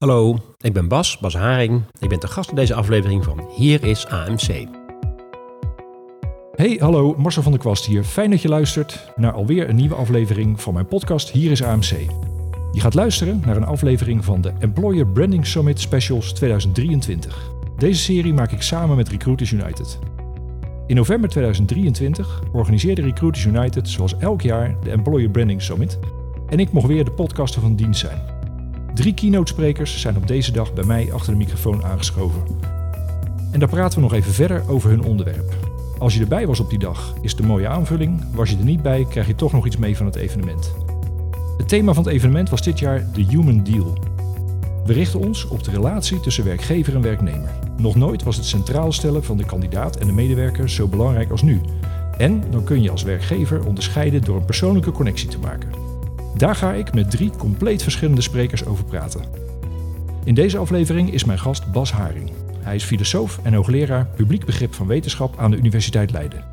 Hallo, ik ben Bas, Bas Haring. Ik ben te gast in deze aflevering van Hier is AMC. Hey, hallo, Marcel van der Kwast hier. Fijn dat je luistert naar alweer een nieuwe aflevering van mijn podcast Hier is AMC. Je gaat luisteren naar een aflevering van de Employer Branding Summit Specials 2023. Deze serie maak ik samen met Recruiters United. In november 2023 organiseerde Recruiters United zoals elk jaar de Employer Branding Summit en ik mocht weer de podcaster van dienst zijn. Drie keynote sprekers zijn op deze dag bij mij achter de microfoon aangeschoven. En daar praten we nog even verder over hun onderwerp. Als je erbij was op die dag, is een mooie aanvulling. Was je er niet bij, krijg je toch nog iets mee van het evenement. Het thema van het evenement was dit jaar de Human Deal. We richten ons op de relatie tussen werkgever en werknemer. Nog nooit was het centraal stellen van de kandidaat en de medewerker zo belangrijk als nu. En dan kun je als werkgever onderscheiden door een persoonlijke connectie te maken. Daar ga ik met drie compleet verschillende sprekers over praten. In deze aflevering is mijn gast Bas Haring. Hij is filosoof en hoogleraar publiek begrip van wetenschap aan de Universiteit Leiden.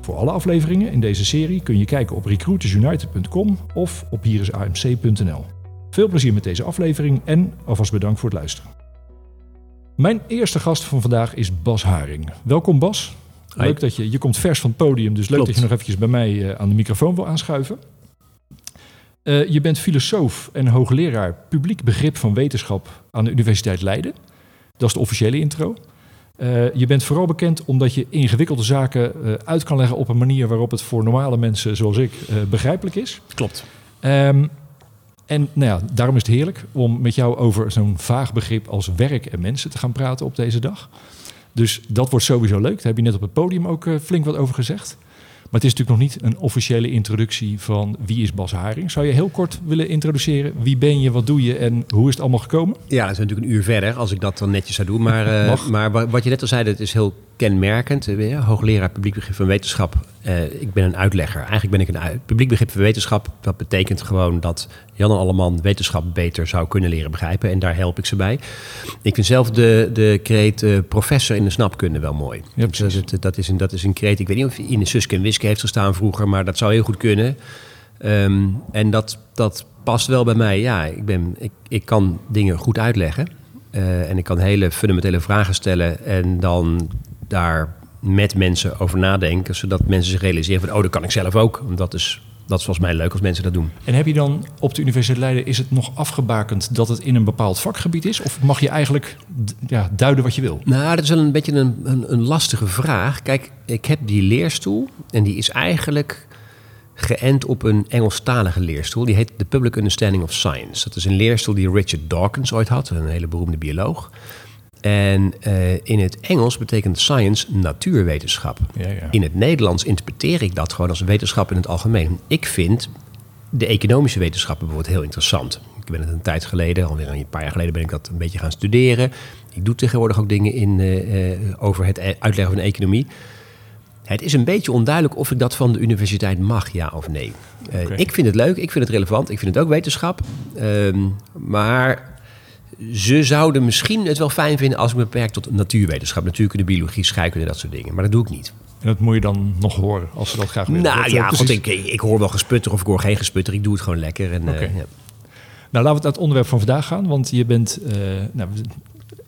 Voor alle afleveringen in deze serie kun je kijken op recruitersunited.com of op hierisamc.nl. Veel plezier met deze aflevering en alvast bedankt voor het luisteren. Mijn eerste gast van vandaag is Bas Haring. Welkom Bas. Leuk dat je, je komt vers van het podium, dus leuk Klopt. dat je nog eventjes bij mij eh, aan de microfoon wil aanschuiven. Eh, je bent filosoof en hoogleraar publiek begrip van wetenschap aan de Universiteit Leiden. Dat is de officiële intro. Eh, je bent vooral bekend omdat je ingewikkelde zaken eh, uit kan leggen op een manier waarop het voor normale mensen zoals ik begrijpelijk is. Klopt. Ehm, en nou ja, daarom is het heerlijk om met jou over zo'n vaag begrip als werk en mensen te gaan praten op deze dag. Dus dat wordt sowieso leuk. Daar heb je net op het podium ook flink wat over gezegd. Maar het is natuurlijk nog niet een officiële introductie van wie is Bas Haring. Zou je heel kort willen introduceren? Wie ben je, wat doe je en hoe is het allemaal gekomen? Ja, dat is natuurlijk een uur verder als ik dat dan netjes zou doen. Maar, eh, maar wa- wat je net al zei, dat is heel kenmerkend. Eh, hoogleraar publiek begrip van wetenschap. Eh, ik ben een uitlegger. Eigenlijk ben ik een uit- publiek begrip van wetenschap. Dat betekent gewoon dat Jan en Alleman wetenschap beter zou kunnen leren begrijpen. En daar help ik ze bij. Ik vind zelf de, de professor in de snapkunde wel mooi. Ja, Dus dat, dat, is een, dat is een. Ik weet niet of hij in de Suske en Heeft gestaan vroeger, maar dat zou heel goed kunnen. Ehm, en dat, dat past wel bij mij. Ja, ik, ben, ik, ik kan dingen goed uitleggen. Eh, en ik kan hele fundamentele vragen stellen. En dan daar met mensen over nadenken. Zodat mensen zich realiseren van, oh, dat kan ik zelf ook. Want dat is, dat is volgens mij leuk als mensen dat doen. En heb je dan op de Universiteit Leiden, is het nog afgebakend dat het in een bepaald vakgebied is? Of mag je eigenlijk ja, duiden wat je wil? Nou, dat is wel een beetje een, een, een lastige vraag. Kijk, ik heb die leerstoel en die is eigenlijk geënt op een Engelstalige leerstoel. Die heet The Public Understanding of Science. Dat is een leerstoel die Richard Dawkins ooit had, een hele beroemde bioloog. En eh, in het Engels betekent science natuurwetenschap. Ja, ja. In het Nederlands interpreteer ik dat gewoon als wetenschap in het algemeen. Ik vind de economische wetenschappen bijvoorbeeld heel interessant. Ik ben het een tijd geleden, alweer een paar jaar geleden, ben ik dat een beetje gaan studeren. Ik doe tegenwoordig ook dingen in, eh, eh, over het e- uitleggen van de economie. Het is een beetje onduidelijk of ik dat van de universiteit mag, ja of nee. Ik vind het leuk, ik vind het relevant, ik vind het ook wetenschap. Ehm, maar ze zouden misschien het wel fijn vinden als ik me beperk tot natuurwetenschap, natuurkunde, biologie, scheikunde, dat soort dingen. Maar dat doe ik niet. En dat moet je dan nog horen als ze dat graag willen. Nou Dat, ja, want precies. ik, ik hoor wel gesputter of ik hoor geen gesputter. Ik doe het gewoon lekker. En, eh, ja. Nou, laten we naar het onderwerp van vandaag gaan. Want je bent eh, nou,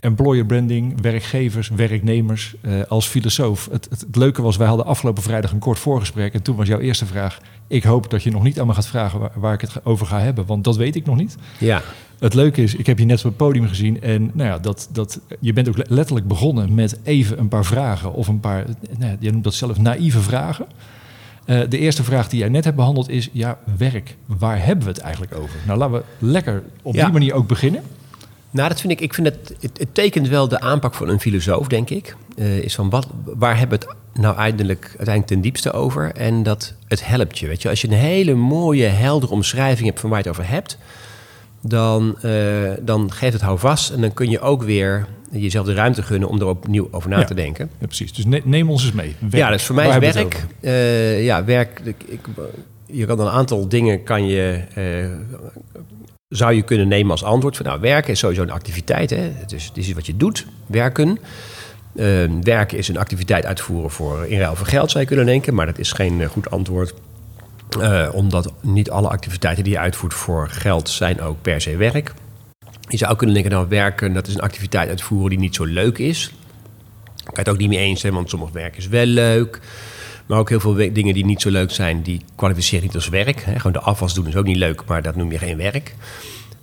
employer branding, werkgevers, werknemers. eh, als filosoof. Het, het, het leuke was, wij hadden afgelopen vrijdag een kort voorgesprek. En toen was jouw eerste vraag. Ik hoop dat je nog niet aan me gaat vragen waar, waar ik het over ga hebben. Want dat weet ik nog niet. ja. Het leuke is, ik heb je net op het podium gezien. En nou ja, dat, dat, je bent ook le- letterlijk begonnen met even een paar vragen. Of een paar, nou, ja, jij noemt dat zelf naïeve vragen. Eh, de eerste vraag die jij net hebt behandeld is, ja, werk. Waar hebben we het eigenlijk over? Nou, laten we lekker op Ja. die manier ook beginnen. Nou, dat vind ik. Ik vind het, het, het tekent wel de aanpak van een filosoof, denk ik. Eh, is van wat, waar hebben we het nou eindelijk, uiteindelijk ten diepste over? En dat het helpt je. Weet je, als je een hele mooie, heldere omschrijving hebt van waar je het over hebt, dan, eh, dan geeft het houvast. En dan kun je ook weer jezelf de ruimte gunnen om er opnieuw over na Ja. te denken. Ja, precies. Dus ne- neem ons eens mee. Werk. Ja, dus voor mij Waar is werk. eh, ja, werk. Ik, ik- je kan een aantal dingen kan je, zou je kunnen nemen als antwoord. Van, nou, werken is sowieso een activiteit. Hè? Het, is, is wat je doet, werken. Eh, werken is een activiteit uitvoeren voor in ruil voor geld, zou je kunnen denken. Maar dat is geen eh, goed antwoord. Eh, omdat niet alle activiteiten die je uitvoert voor geld zijn ook per se werk. Je zou kunnen denken, nou werken, dat is een activiteit uitvoeren die niet zo leuk is. Ik kan het ook niet mee eens zijn, want sommig werk is wel leuk. Maar ook heel veel dingen die niet zo leuk zijn, die kwalificeren niet als werk. Gewoon de afwas doen is ook niet leuk, maar dat noem je geen werk.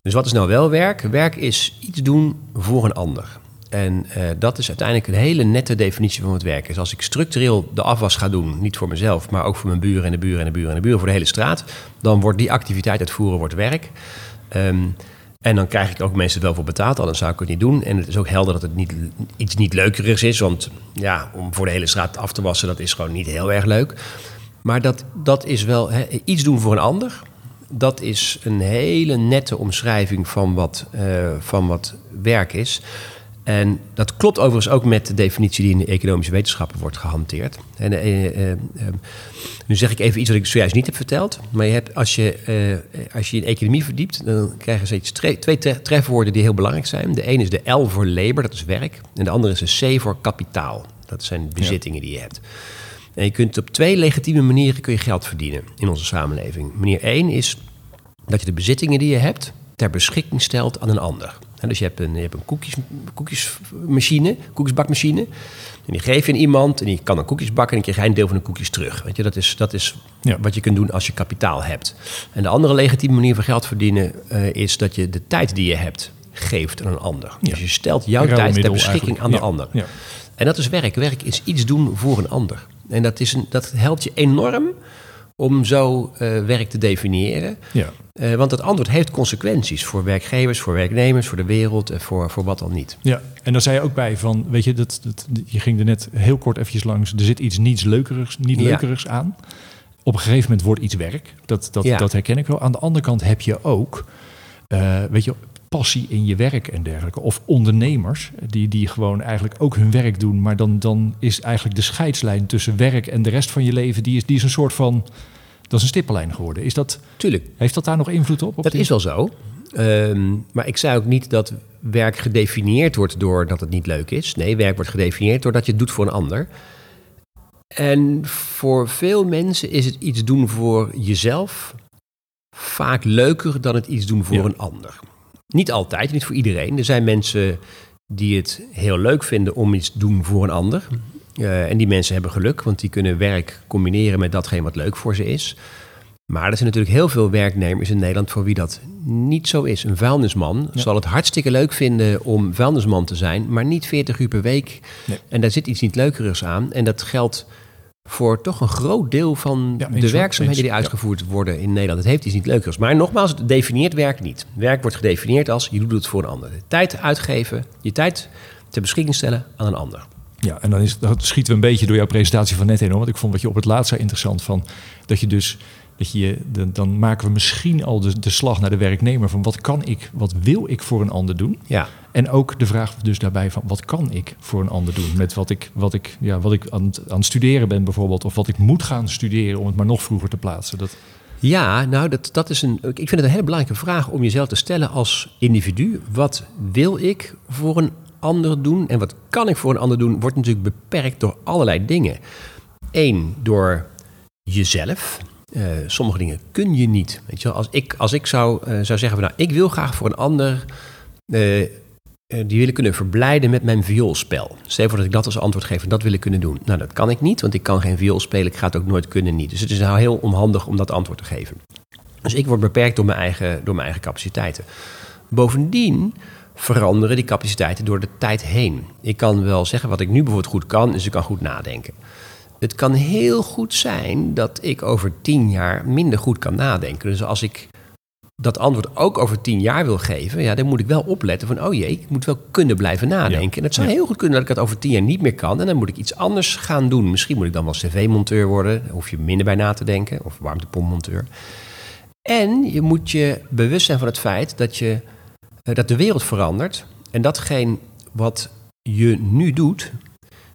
Dus wat is nou wel werk? Werk is iets doen voor een ander. En uh, dat is uiteindelijk een hele nette definitie van wat werk is. Als ik structureel de afwas ga doen, niet voor mezelf, maar ook voor mijn buren en de buren en de buren en de buren, voor de hele straat, dan wordt die activiteit uitvoeren wordt werk. Um, en dan krijg ik ook mensen wel voor betaald, anders zou ik het niet doen. En het is ook helder dat het niet, iets niet leukerigs is. Want ja, om voor de hele straat af te wassen, dat is gewoon niet heel erg leuk. Maar dat, dat is wel iets doen voor een ander. Dat is een hele nette omschrijving van wat, uh, van wat werk is. En dat klopt overigens ook met de definitie die in de economische wetenschappen wordt gehanteerd. En, uh, uh, nu zeg ik even iets wat ik zojuist niet heb verteld. Maar je hebt, als, je, als je in economie verdiept, dan krijg je steeds twee trefwoorden die heel belangrijk zijn. De ene is de L voor labor, dat is werk. En de andere is de C voor kapitaal. Dat zijn bezittingen die je hebt. En je kunt op twee legitieme manieren kun je geld verdienen in onze samenleving. Manier één is dat je de bezittingen die je hebt ter beschikking stelt aan een ander dus je hebt een, je hebt een koekjes, koekjesmachine, koekjesbakmachine. En die geef je aan iemand en die kan dan koekjes bakken en dan krijg je een deel van de koekjes terug. Weet je, dat is, dat is ja. wat je kunt doen als je kapitaal hebt. En de andere legitieme manier van geld verdienen uh, is dat je de tijd die je hebt geeft aan een ander. Dus je stelt jouw tijd ter beschikking aan de ander. En dat is werk. Werk is iets doen voor een ander. En dat, is een, dat helpt je enorm om zo uh, werk te definiëren. Ja. Uh, want het antwoord heeft consequenties voor werkgevers, voor werknemers, voor de wereld en voor, voor wat dan niet. Ja, en dan zei je ook bij van, weet je, dat, dat, je ging er net heel kort eventjes langs, er zit iets niets leukerigs, niet leukerigs aan. Op een gegeven moment wordt iets werk, dat, dat, ja. dat herken ik wel. Aan de andere kant heb je ook, uh, weet je, passie in je werk en dergelijke. Of ondernemers die, die gewoon eigenlijk ook hun werk doen. Maar dan, dan is eigenlijk de scheidslijn tussen werk en de rest van je leven, die is, die is een soort van. Dat is een stippellijn geworden. Is dat, Tuurlijk. Heeft dat daar nog invloed op? op dat is wel zo. Um, maar ik zei ook niet dat werk gedefinieerd wordt doordat het niet leuk is. Nee, werk wordt gedefinieerd doordat je het doet voor een ander. En voor veel mensen is het iets doen voor jezelf vaak leuker dan het iets doen voor ja. een ander. Niet altijd, niet voor iedereen. Er zijn mensen die het heel leuk vinden om iets te doen voor een ander. Uh, en die mensen hebben geluk, want die kunnen werk combineren met datgene wat leuk voor ze is. Maar er zijn natuurlijk heel veel werknemers in Nederland voor wie dat niet zo is. Een vuilnisman ja. zal het hartstikke leuk vinden om vuilnisman te zijn, maar niet 40 uur per week. Nee. En daar zit iets niet leukerigs aan. En dat geldt voor toch een groot deel van ja, de werkzaamheden die uitgevoerd ja. worden in Nederland. Het heeft iets niet leukers. Maar nogmaals, het definieert werk niet. Werk wordt gedefinieerd als je doet het voor een ander. Tijd uitgeven, je tijd ter beschikking stellen aan een ander. Ja, en dan is, dat schieten we een beetje door jouw presentatie van net heen. Want ik vond wat je op het laatst zei interessant van dat je dus dat je, de, dan maken we misschien al de, de slag naar de werknemer van wat kan ik, wat wil ik voor een ander doen? Ja. En ook de vraag dus daarbij van wat kan ik voor een ander doen? Met wat ik, wat ik, ja, wat ik aan, aan het studeren ben bijvoorbeeld, of wat ik moet gaan studeren om het maar nog vroeger te plaatsen. Dat... Ja, nou, dat, dat is een. Ik vind het een hele belangrijke vraag om jezelf te stellen als individu. Wat wil ik voor een ander doen en wat kan ik voor een ander doen? Wordt natuurlijk beperkt door allerlei dingen. Eén, door jezelf. Uh, sommige dingen kun je niet. Weet je wel? Als ik, als ik zou, uh, zou zeggen, nou, ik wil graag voor een ander uh, die willen kunnen verblijden met mijn vioolspel. Stel voor dat ik dat als antwoord geef en dat wil ik kunnen doen. Nou, dat kan ik niet, want ik kan geen viool spelen. Ik ga het ook nooit kunnen niet. Dus het is nou heel onhandig om dat antwoord te geven. Dus ik word beperkt door mijn eigen, door mijn eigen capaciteiten. Bovendien veranderen die capaciteiten door de tijd heen. Ik kan wel zeggen wat ik nu bijvoorbeeld goed kan, is ik kan goed nadenken. Het kan heel goed zijn dat ik over tien jaar minder goed kan nadenken. Dus als ik dat antwoord ook over tien jaar wil geven, ja, dan moet ik wel opletten van, oh jee, ik moet wel kunnen blijven nadenken. Ja. En het zou heel goed kunnen dat ik het over tien jaar niet meer kan en dan moet ik iets anders gaan doen. Misschien moet ik dan wel cv-monteur worden, daar hoef je minder bij na te denken, of warmtepompmonteur. En je moet je bewust zijn van het feit dat, je, dat de wereld verandert en datgene wat je nu doet,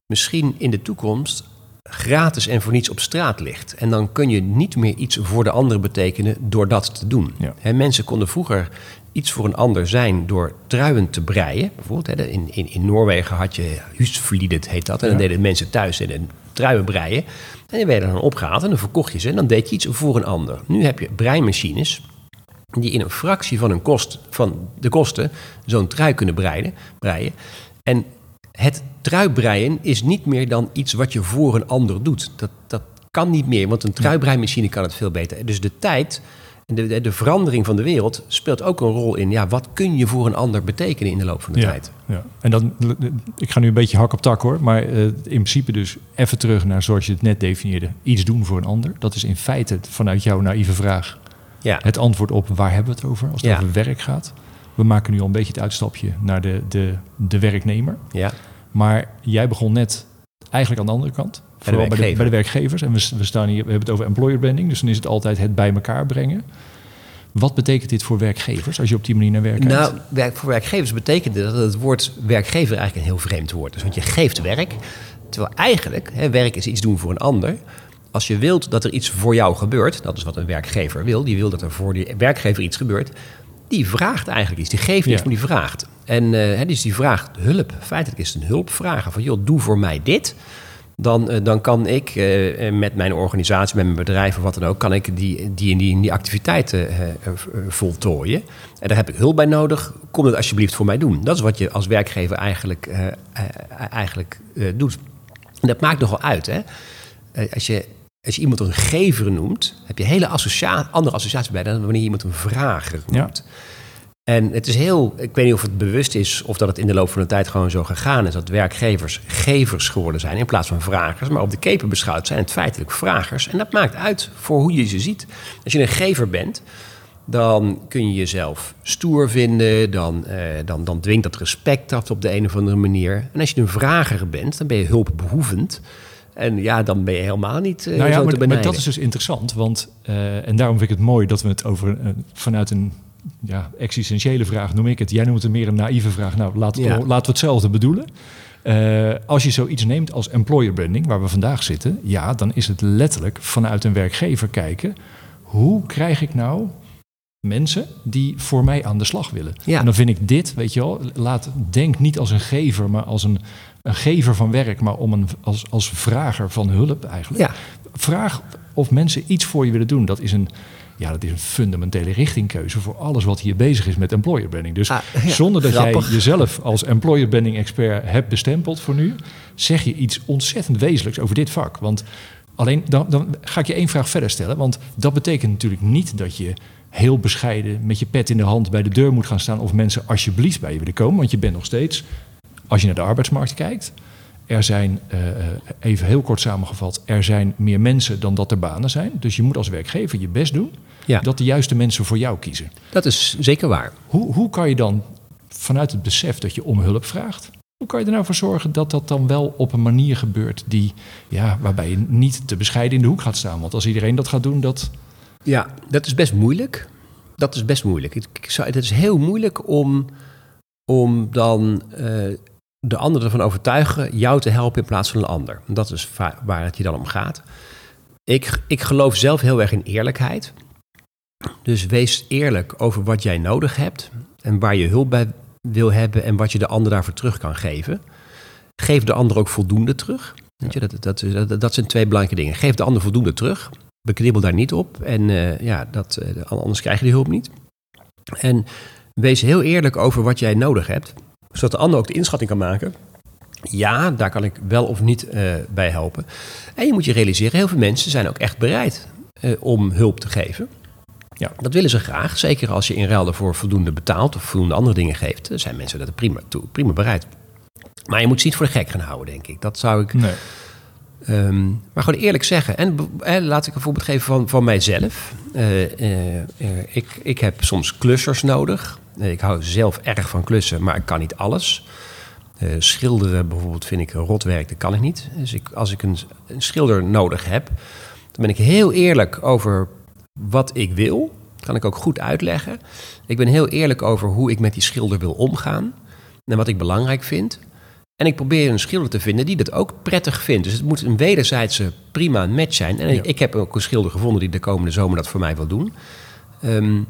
misschien in de toekomst gratis en voor niets op straat ligt. En dan kun je niet meer iets voor de ander betekenen door dat te doen. Ja. mensen konden vroeger iets voor een ander zijn door truien te breien. Bijvoorbeeld in, in, in Noorwegen had je husvlieden, heet dat. En dan deden mensen thuis in een truien breien. En die werden dan opgehaald en dan verkocht je ze. En dan deed je iets voor een ander. Nu heb je breimachines. die in een fractie van, een kost, van de kosten zo'n trui kunnen breiden, breien. En het truibreien is niet meer dan iets wat je voor een ander doet. Dat, dat kan niet meer, want een truibreimachine kan het veel beter. Dus de tijd en de, de, verandering van de wereld speelt ook een rol in... Ja, wat kun je voor een ander betekenen in de loop van de ja, tijd? Ja. En dan, ik ga nu een beetje hak op tak hoor, maar uh, in principe dus even terug naar zoals je het net definieerde. Iets doen voor een ander. Dat is in feite vanuit jouw naïeve vraag ja. het antwoord op waar hebben we het over als het over werk gaat. We maken nu al een beetje het uitstapje naar de, de, de werknemer. Ja. Maar jij begon net eigenlijk aan de andere kant. Vooral bij de, bij de, werkgevers. En we, we, staan hier, we hebben het over employer branding. Dus dan is het altijd het bij elkaar brengen. Wat betekent dit voor werkgevers als je op die manier naar werk kijkt? Nou, werk, voor werkgevers betekent dat het woord werkgever eigenlijk een heel vreemd woord is. Want je geeft werk, terwijl eigenlijk hè, werk is iets doen voor een ander. Als je wilt dat er iets voor jou gebeurt, dat is wat een werkgever wil, die wil dat er voor die werkgever iets gebeurt, die vraagt eigenlijk iets. Die geeft ja. maar die vraagt. En uh, dus die vraagt hulp. Feitelijk is het een hulpvragen van, joh, doe voor mij dit dan, uh, dan kan ik uh, met mijn organisatie, met mijn bedrijf of wat dan ook, kan ik die, die, die, die activiteiten voltooien. En daar heb ik hulp bij nodig. Kom dat alsjeblieft voor mij doen. Dat is wat je als werkgever eigenlijk, eigenlijk doet. En dat maakt nogal uit. Hè? als, je, als je iemand een gever noemt, heb je hele associa andere associatie bij dan wanneer je iemand een vrager noemt. Ja. En het is heel, ik weet niet of het bewust is of dat het in de loop van de tijd gewoon zo gegaan is dat werkgevers gevers geworden zijn in plaats van vragers. Maar op de keper beschouwd zijn het feitelijk vragers. En dat maakt uit voor hoe je ze ziet. Als je een gever bent, dan kun je jezelf stoer vinden, dan, eh, dan, dan dwingt dat respect af op de een of andere manier. En als je een vrager bent, dan ben je hulpbehoevend. En ja, dan ben je helemaal niet uh, nou ja, zo maar, te benijden. Maar dat is dus interessant, want, uh, en daarom vind ik het mooi dat we het over uh, vanuit een ja, existentiële vraag noem ik het. Jij noemt het meer een naïeve vraag. Nou, laten, ja. laten we hetzelfde bedoelen. Uh, als je zoiets neemt als employer branding, waar we vandaag zitten, ja, dan is het letterlijk vanuit een werkgever kijken. Hoe krijg ik nou mensen die voor mij aan de slag willen? Ja. En dan vind ik dit, weet je wel, laat, denk niet als een gever, maar als een, een gever van werk, maar om een, als, als vrager van hulp eigenlijk. Ja. Vraag of mensen iets voor je willen doen. Dat is een ja, dat is een fundamentele richtingkeuze voor alles wat hier bezig is met employer branding. Dus ah, ja, zonder dat grappig. jij jezelf als employer branding expert hebt bestempeld voor nu, zeg je iets ontzettend wezenlijks over dit vak. Want alleen dan, dan ga ik je één vraag verder stellen. Want dat betekent natuurlijk niet dat je heel bescheiden met je pet in de hand bij de deur moet gaan staan of mensen alsjeblieft bij je willen komen. Want je bent nog steeds, als je naar de arbeidsmarkt kijkt, er zijn, uh, even heel kort samengevat, er zijn meer mensen dan dat er banen zijn. Dus je moet als werkgever je best doen Ja. dat de juiste mensen voor jou kiezen. Dat is zeker waar. Hoe, hoe kan je dan vanuit het besef dat je om hulp vraagt, hoe kan je er nou voor zorgen dat dat dan wel op een manier gebeurt die, ja, waarbij je niet te bescheiden in de hoek gaat staan? Want als iedereen dat gaat doen, dat. Ja, dat is best moeilijk. Dat is best moeilijk. Ik, ik zou, het is heel moeilijk om, om dan uh, de ander ervan overtuigen jou te helpen in plaats van een ander. Dat is waar het je dan om gaat. Ik, ik geloof zelf heel erg in eerlijkheid. Dus wees eerlijk over wat jij nodig hebt en waar je hulp bij wil hebben en wat je de ander daarvoor terug kan geven. Geef de ander ook voldoende terug. Weet je, dat, dat, dat, dat zijn twee belangrijke dingen. Geef de ander voldoende terug. Beknibbel daar niet op. En uh, ja, dat, uh, anders krijg je die hulp niet. En wees heel eerlijk over wat jij nodig hebt. Zodat de ander ook de inschatting kan maken. Ja, daar kan ik wel of niet uh, bij helpen. En je moet je realiseren, heel veel mensen zijn ook echt bereid om hulp te geven. Ja. Dat willen ze graag. Zeker als je in ruil daarvoor voldoende betaalt of voldoende andere dingen geeft. Dan zijn mensen dat prima, toe, prima bereid. Maar je moet ze niet voor de gek gaan houden, denk ik. Dat zou ik. Nee. Um, maar gewoon eerlijk zeggen. En eh, laat ik een voorbeeld geven van, van mijzelf. Uh, uh, ik, ik heb soms klussers nodig. ik hou zelf erg van klussen, maar ik kan niet alles. schilderen bijvoorbeeld vind ik rotwerk, dat kan ik niet. Dus ik, als ik een, een schilder nodig heb, dan ben ik heel eerlijk over wat ik wil. Dat kan ik ook goed uitleggen. Ik ben heel eerlijk over hoe ik met die schilder wil omgaan. En wat ik belangrijk vind. En ik probeer een schilder te vinden die dat ook prettig vindt. Dus het moet een wederzijdse prima match zijn. En ja. ik heb ook een schilder gevonden die de komende zomer dat voor mij wil doen. Um,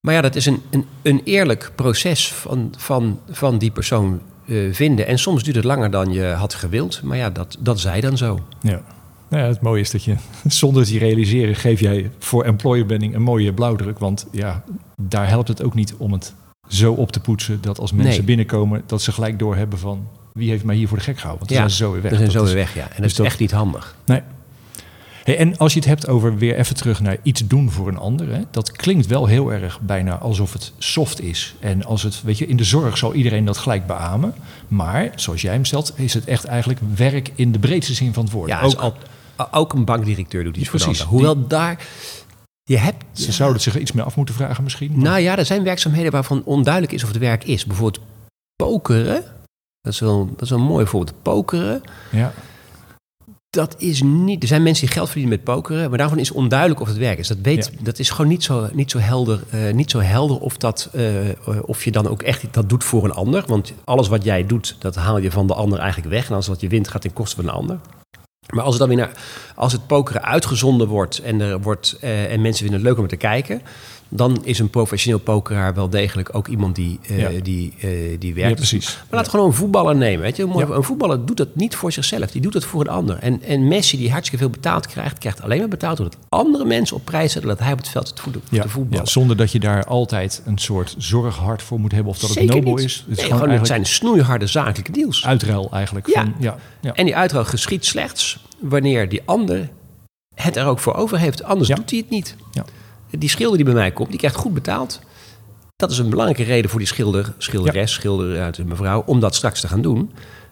maar ja, dat is een, een, een eerlijk proces van, van, van die persoon uh, vinden. En soms duurt het langer dan je had gewild. Maar ja, dat, dat zij dan zo. Ja. Nou ja, het mooie is dat je, zonder het je realiseren, geef jij voor employer branding een mooie blauwdruk. Want ja, daar helpt het ook niet om het zo op te poetsen dat als mensen Nee. binnenkomen, dat ze gelijk doorhebben van wie heeft mij hier voor de gek gehouden. Want dan zijn ze zo weer weg. We zijn Dat zo weer weg, ja. En dat dus is dat- echt niet handig. Nee. Hey, en als je het hebt over weer even terug naar iets doen voor een ander, hè, dat klinkt wel heel erg bijna alsof het soft is. En als het, weet je, in de zorg zal iedereen dat gelijk beamen. Maar zoals jij hem stelt, is het echt eigenlijk werk in de breedste zin van het woord. Ja, ook, al, ook een bankdirecteur doet iets voor. Hoewel daar... Je hebt... Ze zouden zich iets meer af moeten vragen misschien. Nou ja, er zijn werkzaamheden waarvan onduidelijk is of het werk is. Bijvoorbeeld pokeren. Dat is wel, dat is wel een mooi voorbeeld. Pokeren, ja. dat is niet... Er zijn mensen die geld verdienen met pokeren, maar daarvan is onduidelijk of het werk is. Dat, weet, dat is gewoon niet zo, niet zo helder, eh, niet zo helder of, dat, eh, of je dan ook echt dat doet voor een ander. Want alles wat jij doet, dat haal je van de ander eigenlijk weg. En als wat je wint, gaat ten koste van een ander. Maar als het dan weer naar, als het pokeren uitgezonden wordt en, er wordt, eh, en mensen vinden het leuk om te kijken, dan is een professioneel pokeraar wel degelijk ook iemand die, eh, Ja. die, eh, die ja, werkt. precies. Maar laat gewoon een voetballer nemen. Weet je? Een Ja. Voetballer doet dat niet voor zichzelf, die doet het voor een ander. En, en Messi, die hartstikke veel betaald krijgt, krijgt alleen maar betaald doordat andere mensen op prijs zetten dat hij op het veld de, voor Ja, voetballen. ja, zonder dat je daar altijd een soort zorghart voor moet hebben of dat het nobel niet. is. Het is Nee, gewoon gewoon, het zijn snoeiharde zakelijke deals. uitruil eigenlijk. Ja. Van, ja, ja. En die uitruil geschiet slechts wanneer die ander het er ook voor over heeft. Anders Ja. doet hij het niet. Ja. Die schilder die bij mij komt, die krijgt goed betaald. Dat is een belangrijke reden voor die schilder, schilderes, schilder uit mevrouw, om dat straks te gaan doen.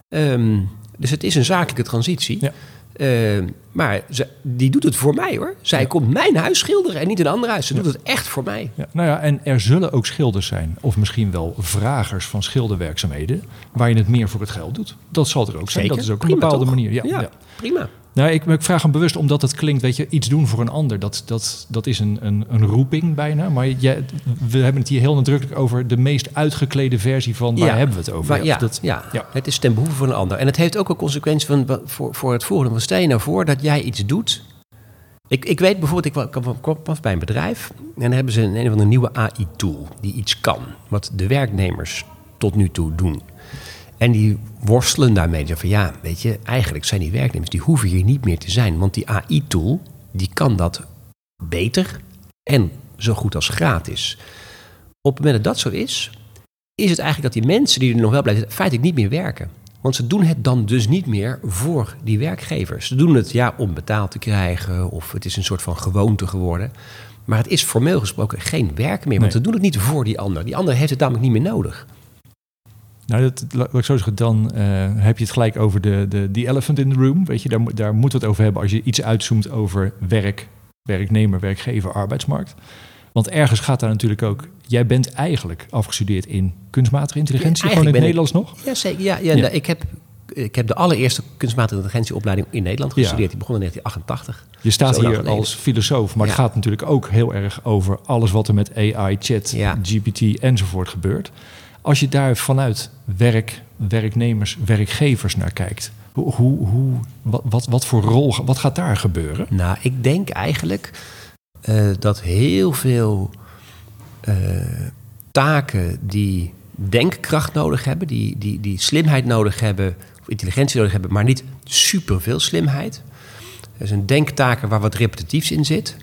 Ehm, dus het is een zakelijke transitie. Ja. Ehm, maar ze, die doet het voor mij hoor. Zij komt mijn huis schilderen en niet een ander huis. Ze doet het echt voor mij. Ja, nou ja, en er zullen ook schilders zijn, of misschien wel vragers van schilderwerkzaamheden, waar je het meer voor het geld doet. Dat zal er ook zijn. Zeker. Dat is ook Prima, een bepaalde toch? manier. Ja, Ja. ja. Prima. Nou, ik, ik vraag hem bewust omdat het klinkt, weet je, iets doen voor een ander. Dat, dat, dat is een, een, een roeping bijna. Maar jij, we hebben het hier heel nadrukkelijk over de meest uitgeklede versie van waar Ja. hebben we het over. Waar- ja, dat, ja. ja. het is ten behoeve van een ander. En het heeft ook een consequentie van, voor, voor het volgende. Want stel je nou voor dat jij iets doet. Ik, ik weet bijvoorbeeld, ik wa- ik kwam- kwam pas bij een bedrijf. En dan hebben ze een, een of andere nieuwe AI-tool die iets kan. Wat de werknemers tot nu toe doen. En die worstelen daarmee. Die van ja, weet je, eigenlijk zijn die werknemers, die hoeven hier niet meer te zijn. Want die AI-tool, die kan dat beter en zo goed als gratis. Op het moment dat dat zo is, is het eigenlijk dat die mensen die er nog wel blijven, feitelijk niet meer werken. Want ze doen het dan dus niet meer voor die werkgevers. Ze doen het ja om betaald te krijgen of het is een soort van gewoonte geworden. Maar het is formeel gesproken geen werk meer, want Nee. ze doen het niet voor die ander. Die ander heeft het namelijk niet meer nodig. Nou, dat, laat ik zo zeggen, dan eh, heb je het gelijk over de, de die elephant in the room. Weet je, daar, moet- daar moeten we het over hebben als je iets uitzoomt over werk, werknemer, werkgever, arbeidsmarkt. Want ergens gaat daar natuurlijk ook. Jij bent eigenlijk afgestudeerd in kunstmatige intelligentie, Ja, gewoon in het Nederlands nog. Ja, zeker. Ja, ja, Ja. nou, Ik, heb, ik heb de allereerste kunstmatige intelligentieopleiding in Nederland gestudeerd. Die begon in 1988. Je staat hier geleden. als filosoof, maar het gaat natuurlijk ook heel erg over alles wat er met AI, chat. GPT enzovoort gebeurt. Als je daar vanuit werk, werknemers, werkgevers naar kijkt, hoe, hoe, wat, wat, wat voor rol, wat gaat daar gebeuren? Nou, ik denk eigenlijk eh, dat heel veel eh, taken die denkkracht nodig hebben, die, die, die slimheid nodig hebben, of intelligentie nodig hebben, maar niet superveel slimheid. Er zijn denktaken waar wat repetitiefs in zit.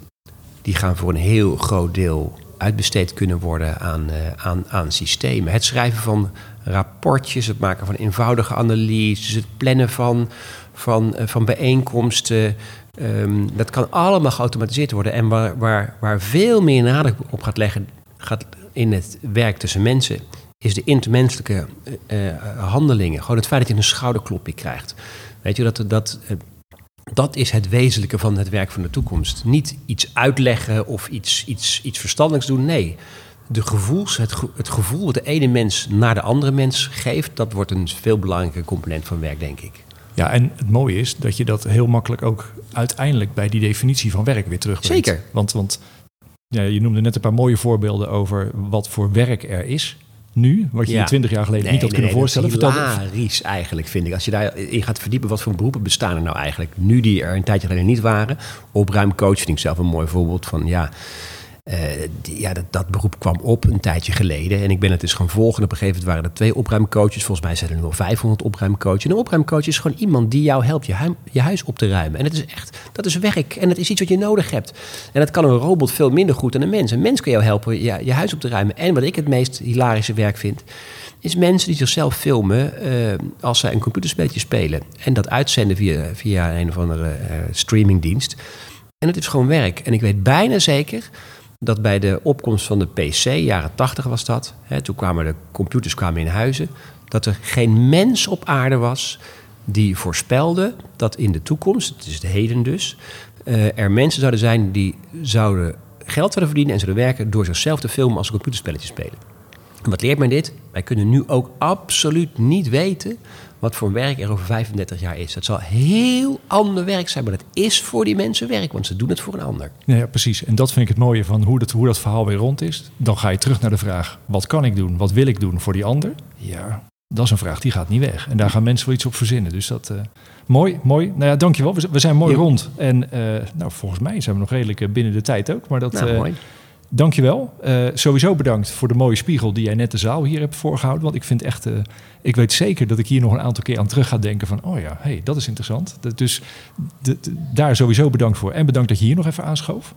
Die gaan voor een heel groot deel uitbesteed kunnen worden aan, eh, aan, aan systemen. Het schrijven van rapportjes, het maken van eenvoudige analyses, het plannen van, van, eh, van bijeenkomsten. Ehm, dat kan allemaal geautomatiseerd worden. En waar, waar, waar veel meer nadruk op gaat leggen gaat in het werk tussen mensen, is de intermenselijke eh, handelingen. Gewoon het feit dat je een schouderklopje krijgt. Weet je, dat, dat, dat is het wezenlijke van het werk van de toekomst. Niet iets uitleggen of iets, iets, iets verstandelijks doen. Nee, de gevoels, het, ge- het gevoel wat de ene mens naar de andere mens geeft... dat wordt een veel belangrijke component van werk, denk ik. Ja, en het mooie is dat je dat heel makkelijk ook uiteindelijk bij die definitie van werk weer terugbrengt. Zeker. Want, want ja, je noemde net een paar mooie voorbeelden over wat voor werk er is nu, wat je Ja. je twintig jaar geleden niet had kunnen dat is voorstellen. Vertel- hilarisch eigenlijk, vind ik. Als je daarin gaat verdiepen, wat voor beroepen bestaan er nou eigenlijk? Nu die er een tijdje geleden niet waren. Opruimcoach vind ik zelf een mooi voorbeeld van, ja... Die, ja, dat, dat, beroep kwam op een tijdje geleden. En ik ben het dus gaan volgen. Op een gegeven moment waren er twee opruimcoaches. Volgens mij zijn er nu al 500 opruimcoaches. En een opruimcoach is gewoon iemand die jou helpt je, hu je huis op te ruimen. En het is echt, dat is werk. En het is iets wat je nodig hebt. En dat kan een robot veel minder goed dan een mens. Een mens kan jou helpen je, huis op te ruimen. En wat ik het meest hilarische werk vind, is mensen die zichzelf filmen uh, als zij een computerspelletje spelen. En dat uitzenden via, via een of andere uh, streamingdienst. En het is gewoon werk. En ik weet bijna zeker dat bij de opkomst van de PC, jaren 80 was dat, hè, toen kwamen de computers kwamen in huizen, dat er geen mens op aarde was die voorspelde dat in de toekomst, het is het heden dus, uh, er mensen zouden zijn die zouden geld zouden verdienen en zouden werken door zichzelf te filmen als een computerspelletje spelen. En wat leert mij dit? Wij kunnen nu ook absoluut niet weten wat voor werk er over 35 jaar is. Het zal heel ander werk zijn, maar het is voor die mensen werk, want ze doen het voor een ander. Ja, ja, precies. En dat vind ik het mooie van hoe dat, hoe dat verhaal weer rond is. Dan ga je terug naar de vraag: wat kan ik doen? Wat wil ik doen voor die ander? Ja, dat is een vraag die gaat niet weg. En daar gaan mensen wel iets op verzinnen. Dus dat. Uh, mooi, mooi. Nou ja, dankjewel. We, we zijn mooi rond. En uh, nou, volgens mij zijn we nog redelijk binnen de tijd ook. Maar dat. Nou, uh, mooi. Dankjewel. Uh, sowieso bedankt voor de mooie spiegel die jij net de zaal hier hebt voorgehouden. Want ik vind echt, uh, ik weet zeker dat ik hier nog een aantal keer aan terug ga denken van, oh ja, hey, dat is interessant. Dus daar sowieso bedankt voor. En bedankt dat je hier nog even aanschoof.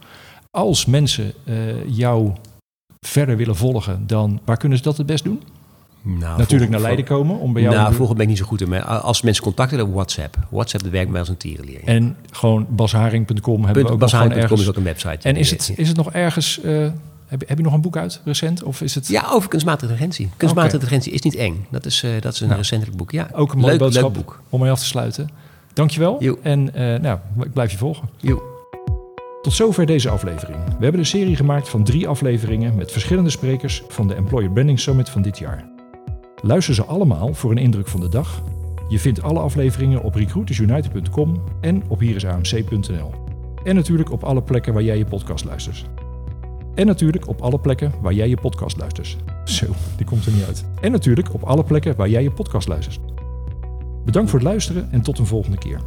Als mensen uh, jou verder willen volgen, dan waar kunnen ze dat het best doen? Nou, Natuurlijk naar Leiden komen om bij jou... Nou, vroeger ben ik niet zo goed in. Maar als mensen contacten, dan WhatsApp. WhatsApp, dat werkt bij als een tierenleer. En gewoon basharing.com hebben we ook basharing.com ergens... is ook een website. En is het, is het nog ergens... Uh, heb, heb je nog een boek uit, recent? Of is het... Ja, over kunstmatige intelligentie. Kunstmatige okay. intelligentie is niet eng. Dat is, uh, dat is een nou, recentelijk boek. Ja, ook een mooi leuk, boodschap leuk boek. om mee af te sluiten. Dankjewel. Jo. En uh, nou, ik blijf je volgen. Jo. Tot zover deze aflevering. We hebben een serie gemaakt van drie afleveringen met verschillende sprekers van de Employer Branding Summit van dit jaar. Luister ze allemaal voor een indruk van de dag. Je vindt alle afleveringen op recruitersunited.com en op hierisamc.nl. En natuurlijk op alle plekken waar jij je podcast luistert. En natuurlijk op alle plekken waar jij je podcast luistert. Zo, die komt er niet uit. En natuurlijk op alle plekken waar jij je podcast luistert. Bedankt voor het luisteren en tot een volgende keer.